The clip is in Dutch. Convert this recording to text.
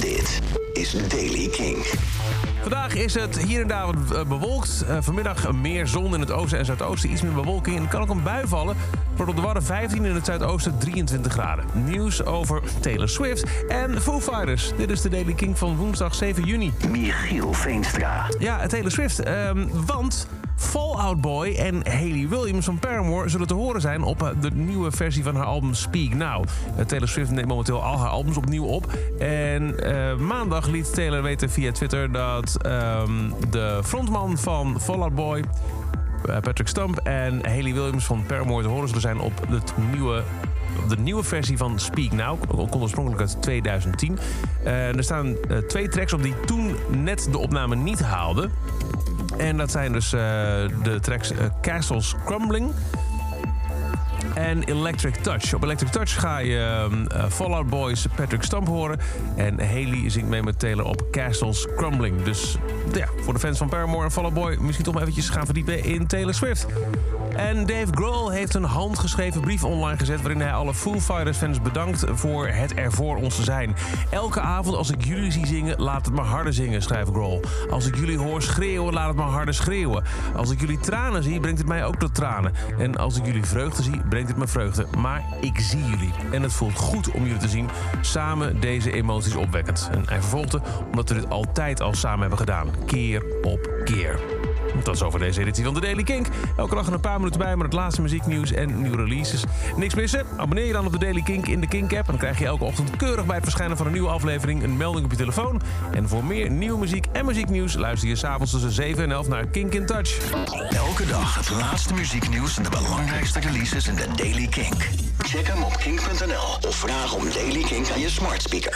Dit is Daily King. Vandaag is het hier en daar wat eh, bewolkt. Eh, vanmiddag meer zon in het oosten en zuidoosten. Iets meer bewolking. En er kan ook een bui vallen. Wordt op de Wadden 15 in het zuidoosten 23 graden. Nieuws over Taylor Swift en Foo Fighters. Dit is de Daily King van woensdag 7 juni. Michiel Veenstra. Ja, Taylor Swift. ehm, want Fallout Boy en Hayley Williams van Paramore zullen te horen zijn op eh, de nieuwe versie van haar album Speak Now. Eh, Taylor Swift neemt momenteel al haar albums opnieuw op. En eh, maandag liet Taylor weten via Twitter dat ehm, de frontman van Fallout Boy. Patrick Stump en Hayley Williams van Paramore te horen zullen zijn op het nieuwe de nieuwe versie van Speak Now. Komt oorspronkelijk uit 2010. Eh, er staan twee tracks op die toen net de opname niet haalden. En dat zijn dus eh, de tracks eh, Castles Crumbling en Electric Touch. Op Electric Touch ga je eh, Fallout Boys Patrick Stump horen. En Haley zingt mee met Taylor op Castles Crumbling. Dus ja, voor de fans van Paramore en Fallout Boy... misschien toch maar eventjes gaan verdiepen in Taylor Swift. En Dave Grohl heeft een handgeschreven brief online gezet... waarin hij alle Foo Fighters fans bedankt voor het er voor ons te zijn. Elke avond als ik jullie zie zingen, laat het maar harder zingen, schrijft Grohl. Als ik jullie hoor schreeuwen, laat het maar harder schreeuwen. Als ik jullie tranen zie, brengt het mij ook tot tranen. En als ik jullie vreugde zie, brengt het me vreugde. Maar ik zie jullie. En het voelt goed om jullie te zien. Samen deze emoties opwekkend. En hij vervolgde, omdat we dit altijd al samen hebben gedaan. Keer op keer. Dat is over deze editie van de Daily Kink. Elke dag een paar minuten bij met het laatste muzieknieuws en nieuwe releases. Niks missen? Abonneer je dan op de Daily Kink in de Kink-app. Dan krijg je elke ochtend keurig bij het verschijnen van een nieuwe aflevering... een melding op je telefoon. En voor meer nieuwe muziek en muzieknieuws... luister je s'avonds tussen 7 en 11 naar Kink in Touch. Elke dag het laatste muzieknieuws en de belangrijkste releases in de Daily Kink. Check hem op kink.nl of vraag om Daily Kink aan je smart speaker.